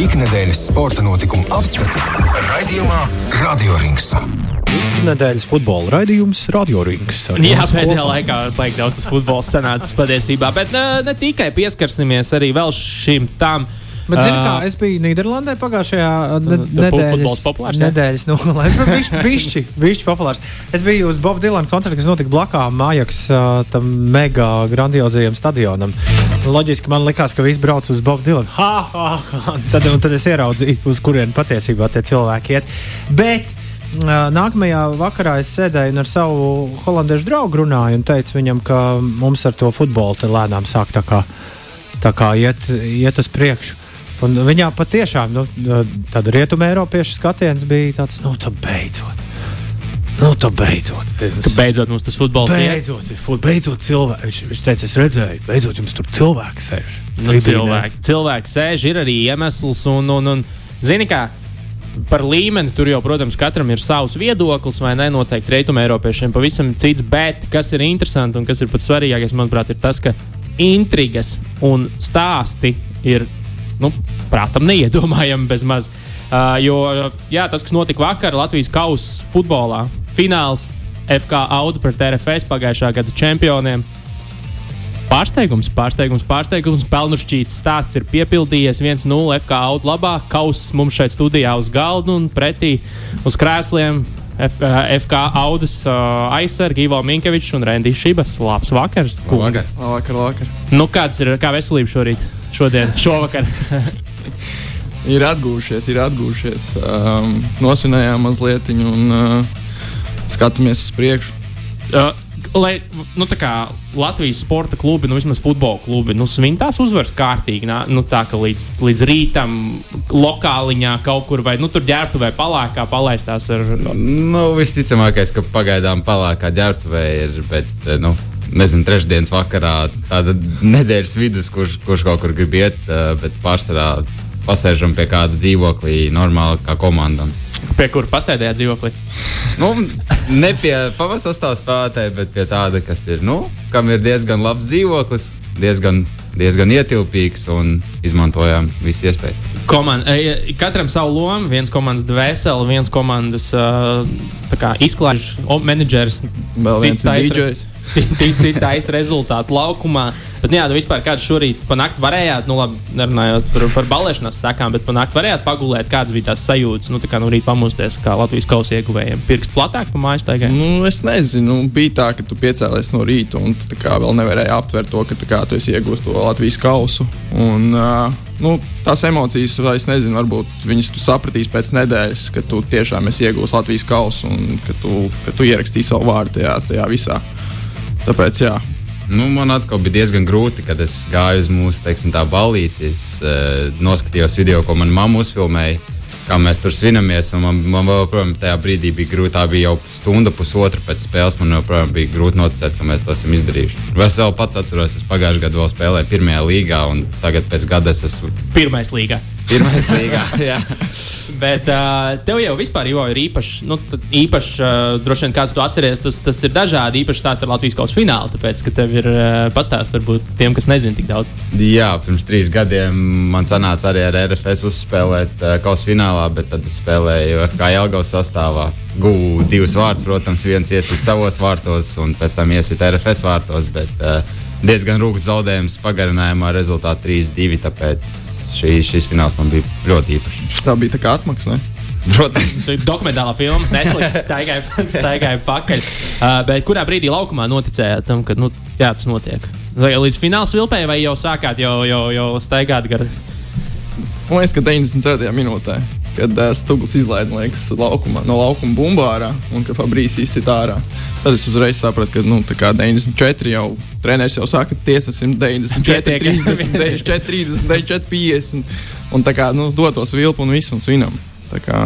Ikdienas sporta notikumu apskatu raidījumā Radio Rings. Nedēļas futbola raidījums Radio Rings. Jā, pēdējā laikā baigi daudz tas futbols sanācis patiesībā, bet ne, ne tikai pieskarsimies arī vēl šim tam. Bet, zini, kā Ā, es biju Nīderlandē pagājušajā pu- nedēļas, populārs, nedēļas nogalē. Viņš bija populārs. Es biju uz Boba Dilana koncerta, kas notika blakām Mājaks uh, tam mega grandiozajam stadionam. Loģiski man likās, ka visi brauc uz Boba Dilana. Ha, ha, ha. Tad, tad es ieraudzīju, uz kurien patiesībā tie cilvēki iet. Bet uh, nākamajā vakarā es sēdēju un ar savu holandiešu draugu runāju un teicu viņam, ka mums ar to futbolu lēnām sāk tā kā, tā kā iet, iet uz priekšu. Un viņā patiešām nu, tāda rietumē Eiropiešu skatiens bija tāds, nu, tā beidzot. Nu, tā beidzot. ka beidzot mums tas futbols. Beidzot, ir fut- beidzot cilvēki. Viņš, viņš teica, es redzēju, beidzot jums tur cilvēki sēž. Nu, cilvēki, cilvēki sēž, ir arī iemesls. Un, un, un, zini, kā par līmeni tur jau, protams, katram ir savs viedoklis, vai ne? Noteikti rietumē Eiropiešiem pavisam cits. Bet kas ir interesanti un kas ir pats svarīgākais, manuprāt, ir tas, ka intrigas un stāsti ir, nu, prātam, neiedomājami bez maz. Uh, jo jā, tas, kas notika vakar Latvijas kausa futbolā, fināls FK Audu pret RFS pagājušā gada čempioniem. Pārsteigums, pārsteigums, pārsteigums. Pelnušķīts stāsts ir piepildījies 1-0 FK auto labā. Kauss mums šeit studijā uz galda un pretī uz krēsliem. F, uh, FK audas uh, aizsargi Ivo Minkevičs un Rendijs Šibas. Labs vakars. kungi. Vakar, vakar, vakar. Nu, kāds ir kā veselība šorīt? Šodien, šovakar. Ir atgūšies, ir atgūšies. Um, nosvinējām mazliet un uh, skatāmies uz priekšu. uh, lai nu, kā Latvijas sporta klubi, nu vismaz futbola klubi, nu, svin tās uzvaras kārtīgi. Nā, nu, tā kā līdz, līdz rītam, lokāliņā kaut kur vai nu, tur ģērbtu vai palākā palaistās ar. Nu, visticamākais, ka pagaidām palākā ģērbtuvē ir, bet, nu, nezinu, trešdienas vakarā tāda nedēļas vidus, kurš, kurš kaut kur grib iet, bet pārsvarā pasēžam pie kāda dzīvoklī, normāli kā komandam. Pie kur pasēdējāt dzīvoklī? Nu, ne pie pavasara spēlētāja, bet pie tāda, kas ir, nu, kam ir diezgan labs dzīvoklis, diezgan, diezgan ietilpīgs un izmantojām visas iespējas. Komand, e, katram savu lomu, viens komandas dvēseli, viens komandas uh, izklāsts, menedžers. Vēl viens cits ir Cits taisa rezultātu laukumā. Bet, nu jā, nu vispār kāds šorīt panākt varējāt, nu labi, nerunājot par, par balēšanas sakām, bet panākt varējāt pagulēt, kādas bija tās sajūtas, nu tā kā no rīta pamosties, kā Latvijas kausa ieguvējiem. Pirkst platāk pa mājas taigā. Nu, es nezinu, bija tā, ka tu piecēlies no rīta un tu kā vēl nevarēji aptvert to, ka tā kā tu esi iegūstis to Latvijas kausu. Un, uh, nu, tās emocijas, es nezinu, varbūt viņas tu sapratīsi pēc nedēļas, ka tu tiešām esi iegūstis Latvijas kausu un ka tu, ka tu ierakstīji savu vārdu tajā, tajā visā. Tāpēc, jā. Nu, man atkal bija diezgan grūti, kad es gāju uz mūsu teiksim, tā balīti. Es uh, noskatījos video, ko manā mamma uzfilmēja, kā mēs tur svinamies. un Man, man vēl, joprojām, tajā brīdī bija grūti. Tā bija jau stunda, pusotra pēc spēles. Man joprojām bija grūti noticēt, ka mēs to esam izdarījuši. Es vēl pats atceros, es pagājušajā gadā vēl spēlēju pirmajā līgā, un tagad pēc gada es esmu Pirmais līgā. Pirmais līgā. Bet uh, tev jau vispār Ivo, ir īpašs, nu, īpašs uh, droši vien, kā tu to atceries, tas, tas ir dažādi. Īpaši tāds ar Latvijas kausa finālu, tāpēc, ka tev ir uh, pastāstīts varbūt tiem, kas nezina tik daudz. Jā, pirms trīs gadiem man sanāca arī ar RFS uzspēlēt uh, kausa finālā, bet tad es spēlēju FK Jelgavas sastāvā. Gūju divus vārdus, protams, viens iesit savos vārtos, un pēc tam iesit RFS vārtos. Bet, uh, diezgan rūkts zaudējums pagarinājumā, rezultātā 3-2. Tāpēc šī, šis fināls man bija ļoti īpašs. Tā bija tā kā atmaksa. ne? Protams, Tā ir Dokumentālā filma, Netflix staigāja, staigāja pakaļ. Uh, bet kurā brīdī laukumā noticējāt tam, ka nu, jā, tas notiek? Vai Līdz fināla vilpēji vai jau sākāt jau, jau, jau staigāt gar Man liekas, ka 94. minūtē, kad uh, Stūgls izlaiž man liekas, laukuma, no laukuma bumbā ārā un ka Fabrīs izsita ārā, tad es uzreiz sapratu, ka nu, tā kā 94 jau treneris jau saka, tiesnesim 94, Pietiek. 30, 94, 30, 94, 50. Un tā kā nu, dotos vilpu un visu un svinam. Tā kā,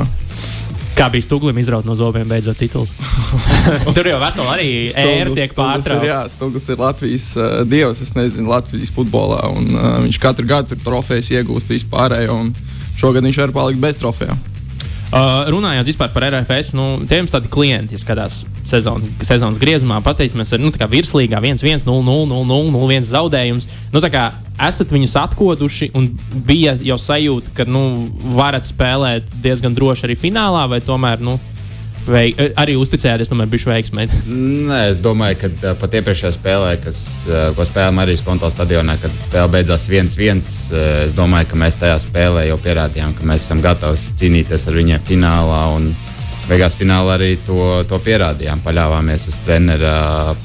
Kā bija stūglim izraut no zobiem, beidzot tituls. Tur jau veseli arī ēra tiek pārtraukta. jā, Stūgls ir Latvijas uh, dievs, es nezinu, Latvijas futbolā. Un, uh, viņš katru gadu tur trofejas iegūst vispārējo, un šogad viņš var palikt bez trofejām. Uh, runājot par RFS, nu, tie jums tādi klienti, ja skatās sezonas, sezonas griezumā, pasteicāmies ar nu, virslīgā 1-1, 0-0-0-0-1 zaudējums. Nu, kā esat viņus atkoduši un bija jau sajūta, ka nu, varat spēlēt diezgan droši arī finālā, vai tomēr nu, Vai arī uzticējāties, tomēr bija veiksmē? Nē, es domāju, ka uh, pat iepriekšējā spēlē, kas, uh, ko spēlējām Marijas konto stadionā, kad spēle beidzās 1-1, uh, es domāju, ka mēs tajā spēlē jau pierādījām, ka mēs esam gatavi cīnīties ar viņiem finālā. Beigās finālā arī to, to pierādījām. Paļāvāmies uz treneru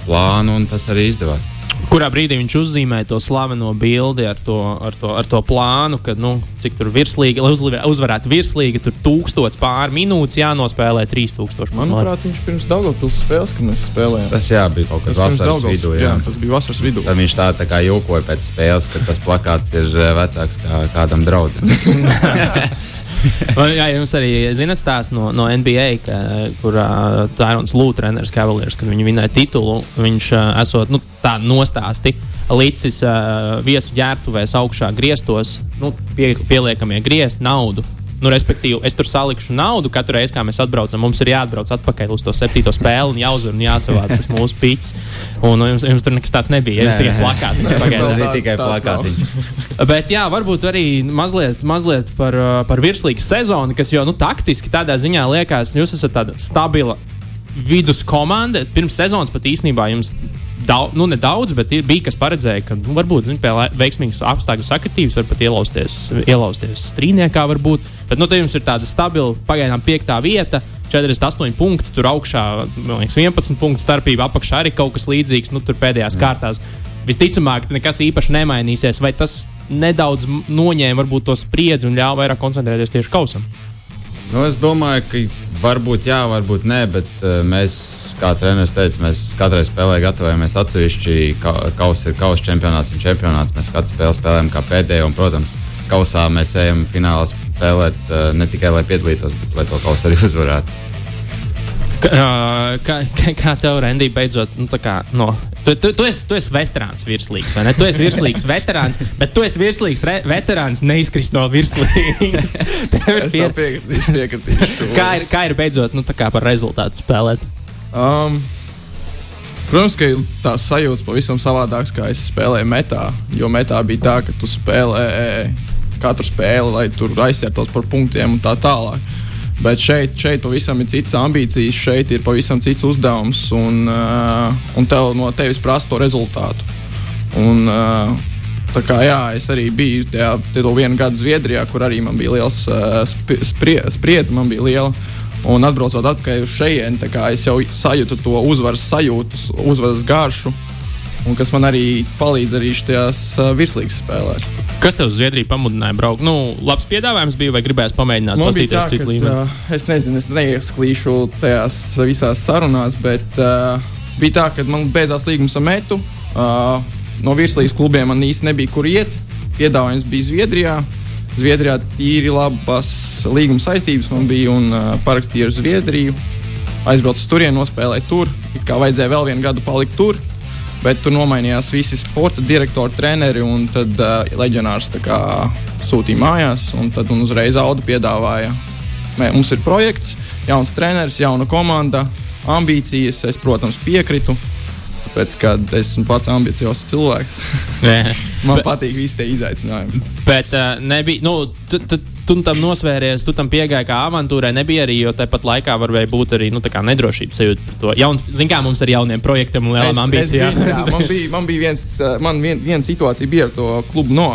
plānu, un tas arī izdevās kurā brīdī viņš uzzīmēja to slaveno bildi ar to, ar to, ar to plānu, ka, nu, cik tur virslīgi, lai uzvarētu virslīgi, tur tūkstots pāri minūtes jānospēlē 3000. Manuprāt, viņš pirms Daugavpils spēles, kad mēs spēlējām. Tas jā, bija kaut kas vasaras vidū. Jā. jā, tas bija vasaras vidū. Tad viņš tā, tā kā jokoja pēc spēles, ka tas plakāts ir eh, vecāks kā kādam draudzam. jā, jums arī zinat stāsts no, no NBA, ka, kur uh, Tārons Lūks, treneris Cavaliers, kad viņi vinēja titulu, viņš uh, esot nu, tā nostāsti līdzis uh, viesu ģērbtuvēs augšā griestos, nu, pie, pieliekamie griezt naudu Nu, respektīvi, es tur salikšu naudu katru reizi, kad mēs atbraucam. Mums ir jāatbrauc atpakaļ uz to septīto spēli un jāuzvar un jāsavāc tas mūsu pīķis. Un jums, jums tur nekas tāds nebija. Jums tikai plakāti. Tas bija tikai plakāti. Bet jā, varbūt arī mazliet, mazliet par, uh, par virslīgas sezonu, kas jau nu, taktiski tādā ziņā liekas, jūs esat tāda stabila vidus komanda. Pirms sezonas pat īstenībā jums daudz, nu, nedaudz, bet ir, bija kas paredzēja, ka nu, varbūt zin, pie veiksmīgas apstākļu sakritības var pat ielausties, ielausties strīdniekā. Varbūt. Bet nu, jums ir tāda stabila, pagaidām piektā vieta. 48 punkti, tur augšā liekas, 11 punktu starpība, apakšā arī kaut kas līdzīgs. Nu, tur pēdējās mm. kārtās visticamāk, nekas īpaši nemainīsies. Vai tas nedaudz noņēma varbūt to spriedzi un ļāva vairāk koncentrēties tieši kausam? Nu, es domāju, ka varbūt jā, varbūt nē, bet uh, mēs, kā treneris teica, mēs katrai spēlē gatavojamies atsevišķi. Ka, kausa ir kausa čempionāts un čempionāts. Mēs katru spēli spēlējam kā pēdējo, un, protams, kausā mēs ejam finālā spēlēt uh, ne tikai lai piedalītos, bet lai to kausu arī uzvarētu. Kā, kā, kā tev, Rendī, beidzot, nu, kā, no, tu, tu, tu, esi, tu esi veterāns virslīgs, vai ne? Tu esi virslīgs veterāns, bet tu esi virslīgs re, veterāns neizkrist no virslīgas. Tev ir pier... piekritīšu, piekritīšu. kā, ir, kā ir beidzot, nu, tā kā par rezultātu spēlēt? Um, Protams, ka tās sajūtas pavisam savādākas, kā es spēlēju metā. Jo metā bija tā, ka tu spēlē katru spēli, lai tur aizsērtos par punktiem un tā tālāk. Bet šeit, šeit pavisam ir citas ambīcijas, šeit ir pavisam cits uzdevums, un, uh, un tev no tevis prasa to rezultātu. Un, uh, kā jā, es arī biju tajā, tajā vienu gadu Zviedrijā, kur arī man bija liels uh, sprie, spriedzi, man bija liela. Un atbraucot atpakaļ uz šejienu, es jau sajūtu to uzvaras sajūtu, uzvaras garšu un kas man arī palīdz arī šajās uh, virslīgas spēlēs. Kas tev uz Zviedriju pamudināja braukt? Nu, labs piedāvājums bija, vai gribēji pamēģināt paskatīties citu līmeni? Uh, es nezinu, es neiesklīšu tajās visās sarunās, bet uh, bija tā, ka man beidzās līgums ar metu. Uh, no virslīgas klubiem man īsti nebija kur iet. Piedāvājums bija Zviedrijā. Zviedrijā tīri labas līguma saistības man bija un uh, parakstīju ar Zviedriju. Aizbraucu uz turieni, nospēlēju tur. It kā vajadzēja vēl vienu gadu palikt tur Bet tur nomainījās visi sporta direktori, treneri, un tad uh, leģionārs kā, sūtīja mājās. Tad man uzreiz Auda piedāvāja, mē, mums ir projekts, jauns treneris, jauna komanda, ambīcijas. Es, protams, piekritu. Tāpēc, kad esmu pats ambiciozs cilvēks, man patīk visi tie izaicinājumi. Bet uh, nebija, nu, tu tam nosvēries, tu tam piegāji kā avantūrai, nebija arī, jo tāpat laikā varēja būt arī nu, nedrošības sajūta par to. Jauns, zin kā mums ar jauniem projektiem un lielām ambīcijām. Es, jā, man bija, man bija viens, man vien, viena situācija bija ar to klubu no.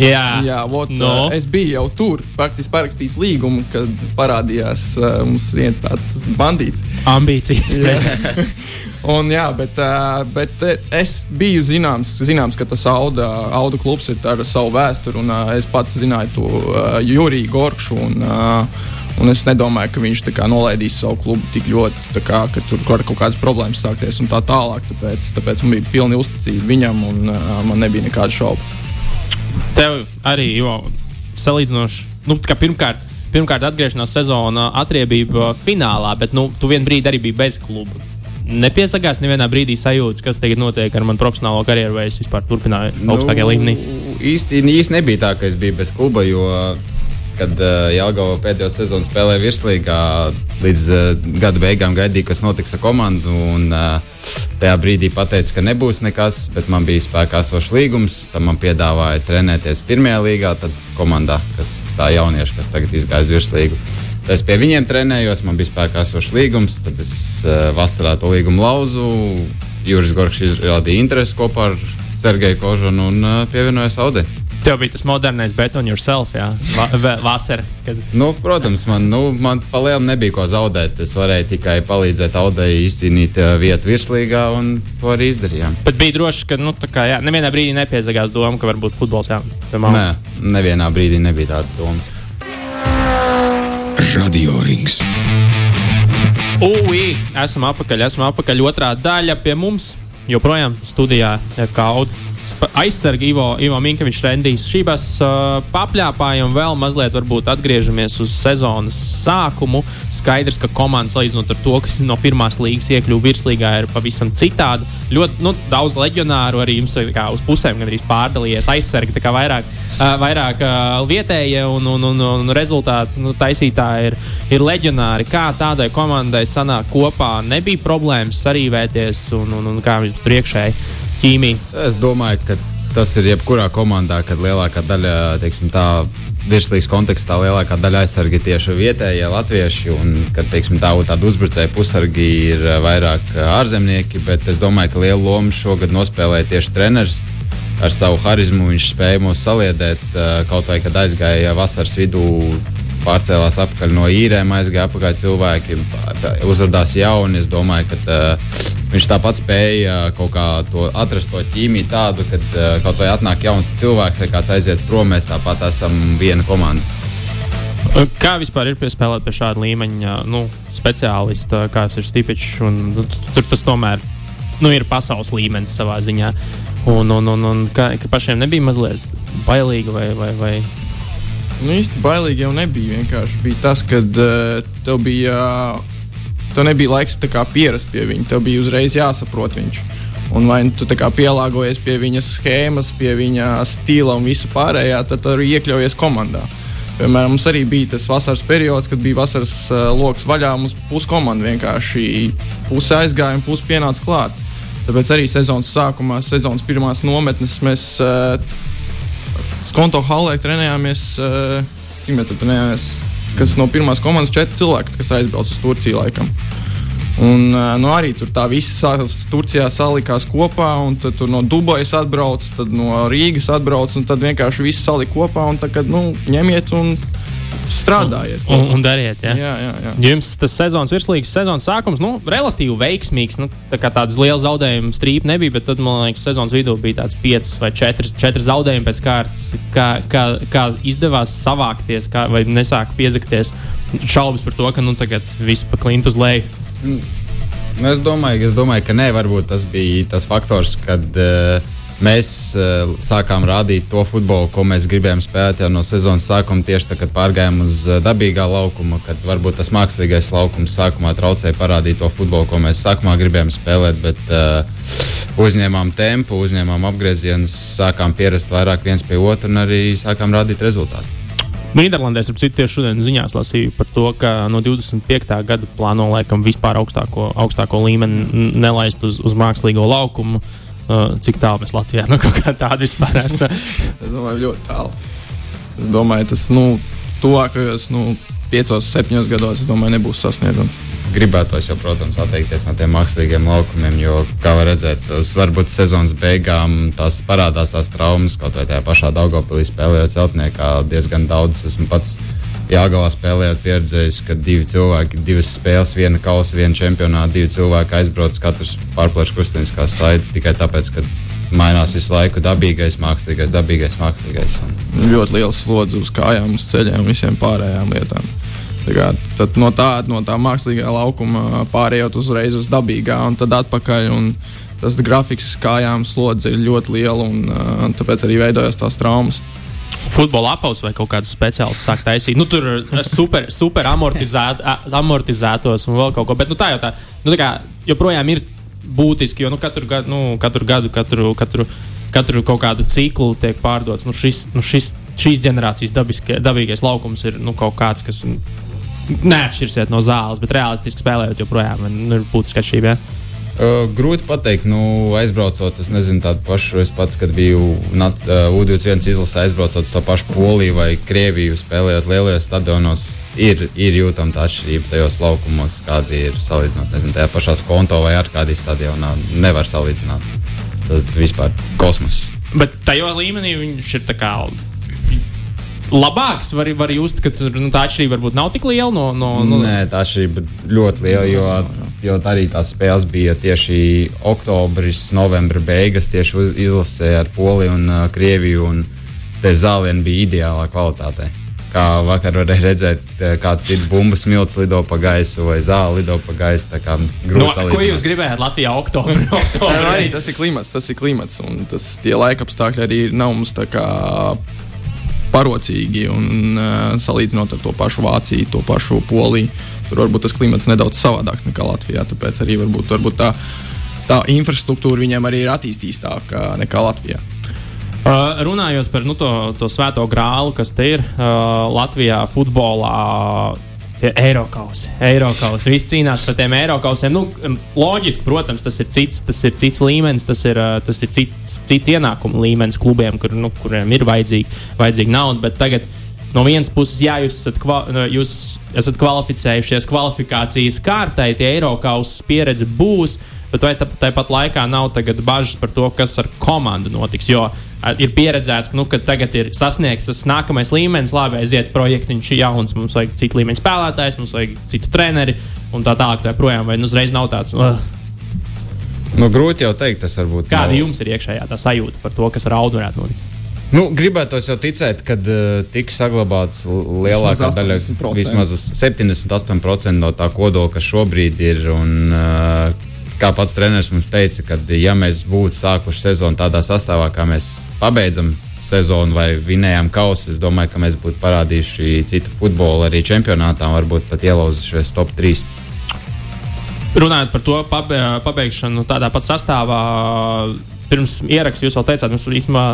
Jā, jā vot, no. es biju jau tur, praktiski parakstījis līgumu, kad parādījās uh, mums viens tāds bandīts. Ambīcijas. Un, jā, bet, uh, bet es biju zināms, zināms ka tas Auda, Auda klubs ir ar savu vēsturi, un uh, es pats zināju to Juriju Gorkšu. Un, Un es nedomāju, ka viņš kā, nolaidīs savu klubu tik ļoti, kā, ka tur var kaut kādas problēmas sākties un tā tālāk. Tāpēc, tāpēc man bija pilna uzticība viņam, un uh, man nebija nekādu šaubu. Tev arī, jo salīdzinoši, nu, pirmkārt, pirmkārt atgriešanās sezonā atriebība finālā, bet nu, tu vienā brīdī arī biji bez kluba nepiesakās nevienā brīdī sajūtas, kas tagad notiek ar manu profesionālo karjeru, vai es vispār turpināju nu, augstākajā līmenī? Īsti, īsti nebija tā, ka es biju bez kluba, jo kad uh, Jālgava pēdējo sezonu spēlēja virslīgā, līdz uh, gada beigām gaidīju, kas notiks ar komandu. Un, uh, tajā brīdī pateica, ka nebūs nekas, bet man bija spēkā esošs līgums. Tad man piedāvāja trenēties pirmajā līgā, tad komandā, kas tā jaunieši, kas tagad izgāja uz virslīgu. Tad es pie viņiem trenējos, man bija spēkā esošs līgums, tad es uh, vasarā to līgumu lauzu. Juris Gorgs izrādīja interesi kopā ar Sergeju Kožanu un uh, pievienojos Audei. Tev bija tas modernais bet on yourself, jā, Va vasarā. Kad... Nu, protams, man, nu, man palielam nebija ko zaudēt. Es varēju tikai palīdzēt Audei izcīnīt uh, vietu virslīgā, un to arī izdarījām. Bet bija droši, ka nu, kā, jā, nevienā brīdī nepiezagās doma, ka varbūt futbols jā, Nē, nevienā brīdī nebija tāda doma. Radio Rings. Ui, esam apakaļ, esam apakaļ. Otrā daļa pie mums joprojām studijā ir kauda aizsargi Ivo, Ivo Minkevičs, Rendijs Šības uh, papļāpājam vēl mazliet varbūt atgriežamies uz sezonas sākumu. Skaidrs, ka komandas salīdzinot ar to, kas no pirmās līgas iekļuva virslīgā, ir pavisam citādi. Ļoti nu, daudz leģionāru arī jums kā, uz pusēm gandrīz pārdalījies aizsargi, tā kā vairāk, uh, vairāk uh, vietējie un, un, un, un rezultāti nu, taisītāji ir, ir leģionāri. Kā tādai komandai sanāk kopā, nebija problēmas sarīvēties un, un, un kā jums priekšēji ķīmija? Es domāju, ka tas ir jebkurā komandā, kad lielākā daļa, teiksim, tā virslīgas kontekstā lielākā daļa aizsargi tieši vietējie latvieši, un kad teiksim, tā, tāda uzbrucēja pusargi ir vairāk ārzemnieki, bet es domāju, ka lielu lomu šogad nospēlēja tieši treneris. Ar savu harizmu viņš spēja mūs saliedēt, kaut vai kad aizgāja vasaras vidū pārcēlās atpakaļ no īrēm, aizgāja apakaļ cilvēki, uzrādījās jauni. Es domāju, ka uh, viņš tāpat spēja kaut kā to atrast to ķīmiju tādu, ka uh, kaut vai atnāk jauns cilvēks vai kāds aiziet prom, mēs tāpat esam viena komanda. Kā vispār ir piespēlēt pie šāda līmeņa nu, speciālista, kāds ir Stipičs? Nu, tur tas tomēr nu, ir pasaules līmenis savā ziņā. Un, un, un, un kā, ka pašiem nebija mazliet bailīgi vai, vai, vai Nu, īsti bailīgi jau nebija. Vienkārši bija tas, ka uh, tev bija. Uh, Tev nebija laiks pierast pie viņa. Tev bija uzreiz jāsaprot viņš. Un vai tu pielāgojies pie viņa schēmas, pie viņa stila un visu pārējā, tad arī iekļaujies komandā. Piemēram, mums arī bija tas vasaras periods, kad bija vasaras uh, lokus vaļā. Mums pusi komanda vienkārši puse aizgāja un puse pienāca klāt. Tāpēc arī sezonas sākumā, sezonas pirmās nometnes mēs uh, Skonto halē trenējāmies. Cik mēs tur trenējāmies? Kas no pirmās komandas četri cilvēki, kas aizbrauca uz Turciju laikam. Un, nu, arī tur tā viss Turcijā salikās kopā, un tad no Dubajas atbrauc, tad no Rīgas atbrauc, un tad vienkārši viss salika kopā. Un tagad nu, ņemiet un strādājiet. Un, un dariet, ja? jā, jā, jā. Jums tas sezonas virslīgas sezonas sākums nu, relatīvi veiksmīgs. Nu, tā kā tādas liels zaudējumu strīpa nebija, bet tad, man liekas, sezonas vidū bija tāds 5 vai 4, 4 zaudējumi pēc kārtas. Kā, kā, kā izdevās savākties, kā, vai nesāk piezakties šaubas par to, ka nu, tagad viss pa klintu uz leju. Mm. Nu, es, domāju, es domāju, ka nē, varbūt tas bija tas faktors, kad uh, Mēs uh, sākām rādīt to futbolu, ko mēs gribējām spēlēt jau no sezonas sākuma, tieši tad, kad pārgājām uz uh, dabīgā laukuma, kad varbūt tas mākslīgais laukums sākumā traucēja parādīt to futbolu, ko mēs sākumā gribējām spēlēt, bet uh, uzņēmām tempu, uzņēmām apgriezienus, sākām pierast vairāk viens pie otra un arī sākām rādīt rezultātu. Nīderlandē, ap citu, tieši šodien ziņās lasīju par to, ka no 25. gada plāno laikam vispār augstāko, augstāko līmeni nelaist uz, uz mākslīgo laukumu. Uh, Uh, cik tālu mēs Latvijā nu, kaut kā tādu vispār esam? es domāju, ļoti tālu. Es domāju, tas nu, tuvākajos nu, piecos, septiņos gados domāju, nebūs sasniedzams. Gribētos jau, protams, atteikties no tiem mākslīgiem laukumiem, jo, kā var redzēt, uz varbūt sezonas beigām tās parādās tās traumas, kaut vai tajā pašā Daugopilī spēlējot celtniekā diezgan daudz. Esmu pats Jāgavā spēlējot, pieredzējis, ka divi cilvēki, divas spēles, viena kausa, viena čempionāta, divi cilvēki aizbrauc, katrs pārplēš krustveida saites tikai tāpēc, ka mainās visu laiku dabīgais, mākslīgais, dabīgais, mākslīgais. Un... Ļoti liels slodzi uz kājām, uz ceļiem visiem pārējām lietām. Tā kā, tad no tā, no tā mākslīgā laukuma pārējot uzreiz uz dabīgā un tad atpakaļ. Un tas grafiks kājām slodzi ir ļoti liela un uh, tāpēc arī veidojas tās traumas futbola apavus vai kaut kādas speciālas sāk taisīt. Nu, tur ir super, super amortizēt, amortizētos un vēl kaut ko. Bet nu, tā jau tā, nu, tā kā, joprojām ir būtiski, jo nu, katru, gadu, nu, katru gadu, katru, katru, katru kaut kādu ciklu tiek pārdots. Nu, šis, nu, šis šīs generācijas dabiska, dabīgais laukums ir nu, kaut kāds, kas neatšķirsies no zāles, bet realistiski spēlējot, joprojām nu, ir būtiska atšķirība. Ja? Uh, grūti pateikt, nu, aizbraucot, es nezinu, tādu pašu. Es pats, kad biju uh, U21 izlasē, aizbraucot to pašu Poliju vai Krieviju, spēlējot lielajos stadionos, ir, ir jūtama tā atšķirība tajos laukumos, kādi ir salīdzinot. Nezinu, tajā pašā konto vai ar kādī stadionā nevar salīdzināt. Tas vispār kosmos. Bet tajā līmenī viņš ir tā kā labāks. Var, var just, ka nu, tā atšķirība varbūt nav tik liela. No, no, no... Nē, tā atšķirība ļoti liela, jo, jo arī tās spēles bija tieši oktobris, novembra beigas, tieši izlasē ar Poliju un uh, Krieviju. Un te zālieni bija ideālā kvalitātē. Kā vakar varēja redzēt, kāds ir bumbas smilts lido pa gaisu vai zāle lido pa gaisu. No, ko jūs gribējāt Latvijā oktobrī? arī tas ir klimats, tas ir klimats. Un tas, tie laika apstākļi arī nav mums tā kā parocīgi. Un, uh, salīdzinot ar to pašu Vāciju, to pašu Poliju, tur varbūt tas klimats nedaudz savādāks nekā Latvijā. Tāpēc arī varbūt, varbūt tā, tā infrastruktūra viņiem arī ir attīstītāka nekā Latvijā. Uh, runājot par nu, to, to svēto grālu, kas te ir uh, Latvijā, futbolā, Eirokausi. Eirokausi. Visi cīnās par tiem Eirokausiem. Nu, loģiski, protams, tas ir cits, tas ir cits līmenis, tas ir, tas ir cits, cits ienākumu līmenis klubiem, kur, nu, kuriem ir vajadzīga, vajadzīga nauda. Bet tagad no vienas puses, jā, jūs esat, kva, jūs esat kvalificējušies kvalifikācijas kārtai, tie Eirokausas pieredze būs. Bet vai tāpat laikā nav bažas par to, kas ar komandu notiks? Jo ir pieredzēts, ka, nu, ka tagad ir sasniegts tas nākamais līmenis, labi, aiziet projektiņš jauns, mums vajag citu līmeņu spēlētājs, mums vajag citu treneri un tā tālāk. Tā projām, vai nu uzreiz nav tāds. Uh. Nu, grūti jau teikt, tas varbūt. Kāda nav... jums ir iekšējā tā sajūta par to, kas ar audu varētu notikt? Nu, gribētos jau ticēt, ka uh, tiks saglabāts lielākā daļa, vismaz 78% no tā kodola, kas šobrīd ir. Un, uh, kā pats treneris mums teica, ka, ja mēs būtu sākuši sezonu tādā sastāvā, kā mēs pabeidzam sezonu vai vinējām kausu, es domāju, ka mēs būtu parādījuši citu futbolu arī čempionātā un varbūt pat ielauzušies top 3. Runājot par to pabeigšanu tādā pat sastāvā, pirms ierakstā jūs jau teicāt, mums īstenībā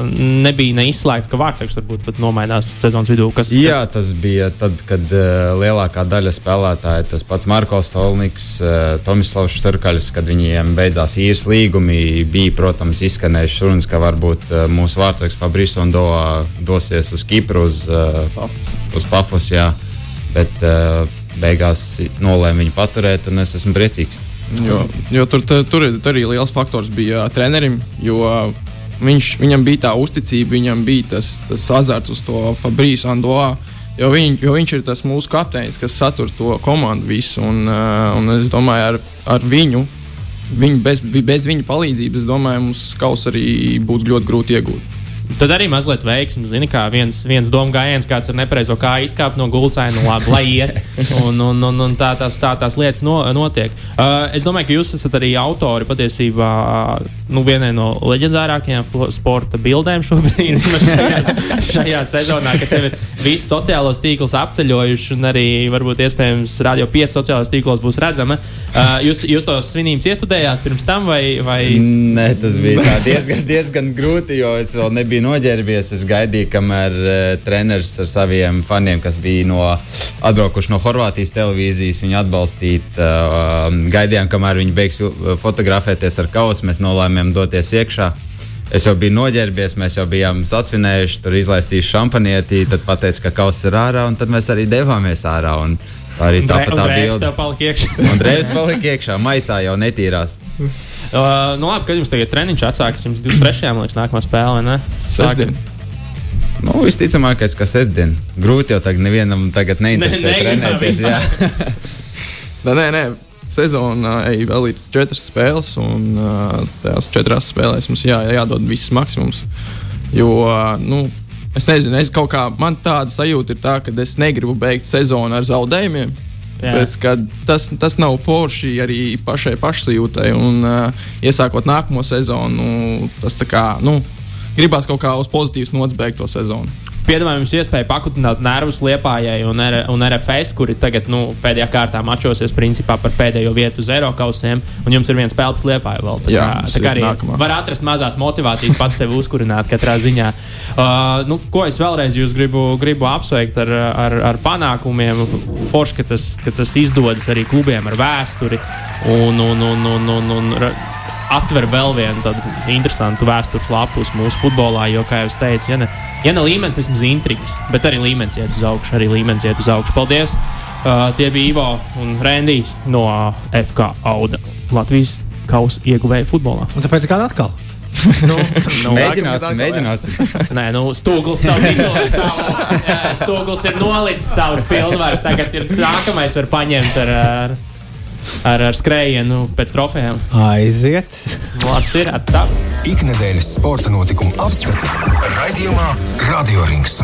nebija neizslēgts, ka Vārtsakts varbūt pat nomainās sezonas vidū. Kas, Jā, kas... tas bija tad, kad uh, lielākā daļa spēlētāju, tas pats Marko Stolniks, uh, Tomislavs Šturkaļs, kad viņiem beidzās īres līgumi, bija, protams, izskanējušas runas, ka varbūt uh, mūsu Vārtsakts Fabrice un Doa dosies uz Kipru, uz, uh, uz Pafos, jā, bet uh, beigās nolēma viņu paturēt, un es esmu priecīgs. Jo, jo tur, tur, tur, arī liels faktors bija uh, trenerim, jo viņš, viņam bija tā uzticība, viņam bija tas, tas azarts uz to Fabrīsu Andoā. Jo, viņ, jo viņš ir tas mūsu kapteinis, kas satur to komandu visu. Un, uh, un es domāju, ar, ar viņu, viņu bez, bez viņa palīdzības, domāju, mums kaus arī būtu ļoti grūti iegūt. Tad arī mazliet veiksmi. Zini, kā viens, viens domu gājiens, kāds ar nepareizo kā izkāpt no gulcēna, nu labi, lai iet. Un, un, un, un tā, tās, tā tās lietas no, notiek. Uh, es domāju, ka jūs esat arī autori patiesībā nu, vienai no leģendārākajām sporta bildēm šobrīd, šajā, šajā sezonā, kas jau ir visus sociālos tīklus apceļojuši, un arī varbūt iespējams Radio 5 sociālajos tīklos būs redzama. Uh, jūs, jūs tos svinības iestudējāt pirms tam, vai? vai... Nē, tas bija diezgan, diezgan grūti, jo es vēl nebiju biju noģērbies. Es gaidīju, kamēr uh, treneris ar saviem faniem, kas bija no, atbraukuši no Horvātijas televīzijas, viņu atbalstīt. Uh, gaidījām, kamēr viņi beigs fotografēties ar kausu. Mēs nolēmām doties iekšā. Es jau biju noģērbies, mēs jau bijām sasvinējuši, tur izlaistījuši šampanieti, tad pateica, ka kauss ir ārā, un tad mēs arī devāmies ārā. Un, Arī tā pat tā bilde. palika iekšā. drēbes palika iekšā, maisā jau netīrās. Uh, nu, labi, kad jums tagad treniņš atsākas, jums 23. liekas, nākamā spēle, ne? Sestdien. Nu, visticamākais, ka sestdien. Grūti jau tagad nevienam tagad neinteresē ne, trenēties. nē, nē, nē. Sezonā ej, vēl ir četras spēles, un uh, tajās četrās spēlēs mums jā, jādod viss maksimums. Jo, uh, nu, es nezinu, es kaut kā, man tāda sajūta ir tā, ka es negribu beigt sezonu ar zaudējumiem. Pēc, tas, tas nav forši arī pašai pašsajūtai. Un, uh, iesākot nākamo sezonu, tas kā, nu, gribās kaut kā uz pozitīvas nots beigt to sezonu. Piedāvājam jums iespēju pakutināt nervus Liepājai un, R un RFS, kuri tagad nu, pēdējā kārtā mačosies principā par pēdējo vietu uz Eiro kausiem, un jums ir viens spēle pret Liepāju vēl. Tā Jā, kā, mums tā kā arī nākamā. var atrast mazās motivācijas pats sevi uzkurināt katrā ziņā. Uh, nu, ko es vēlreiz jūs gribu, gribu apsveikt ar, ar, ar panākumiem. Forši, ka tas, ka tas izdodas arī klubiem ar vēsturi un, un, un, un, un, un ra- atver vēl vienu tādu interesantu vēstures lapus mūsu futbolā. Jo, kā jau es teicu, ja ne, ja ne līmenis, tad vismaz intrigas, bet arī līmenis iet uz augšu. Arī līmenis iet uz augšu. Paldies! Uh, tie bija Ivo un Rendijs no FK Auda Latvijas kausa ieguvēja futbolā. Un tāpēc kāda atkal? Nu, nu, Mēģināsim, mēģināsim. Nē, nu, Stūgls jau ir no- savu- jā, Stūgls ir nolicis savus pilnvarus. Tagad ir nākamais, var paņemt ar, ar, ar, ar skrējienu pēc trofejām. Aiziet! Labs ir tā. Ikdienas sporta notikumu apskati raidījumā Radio Rings.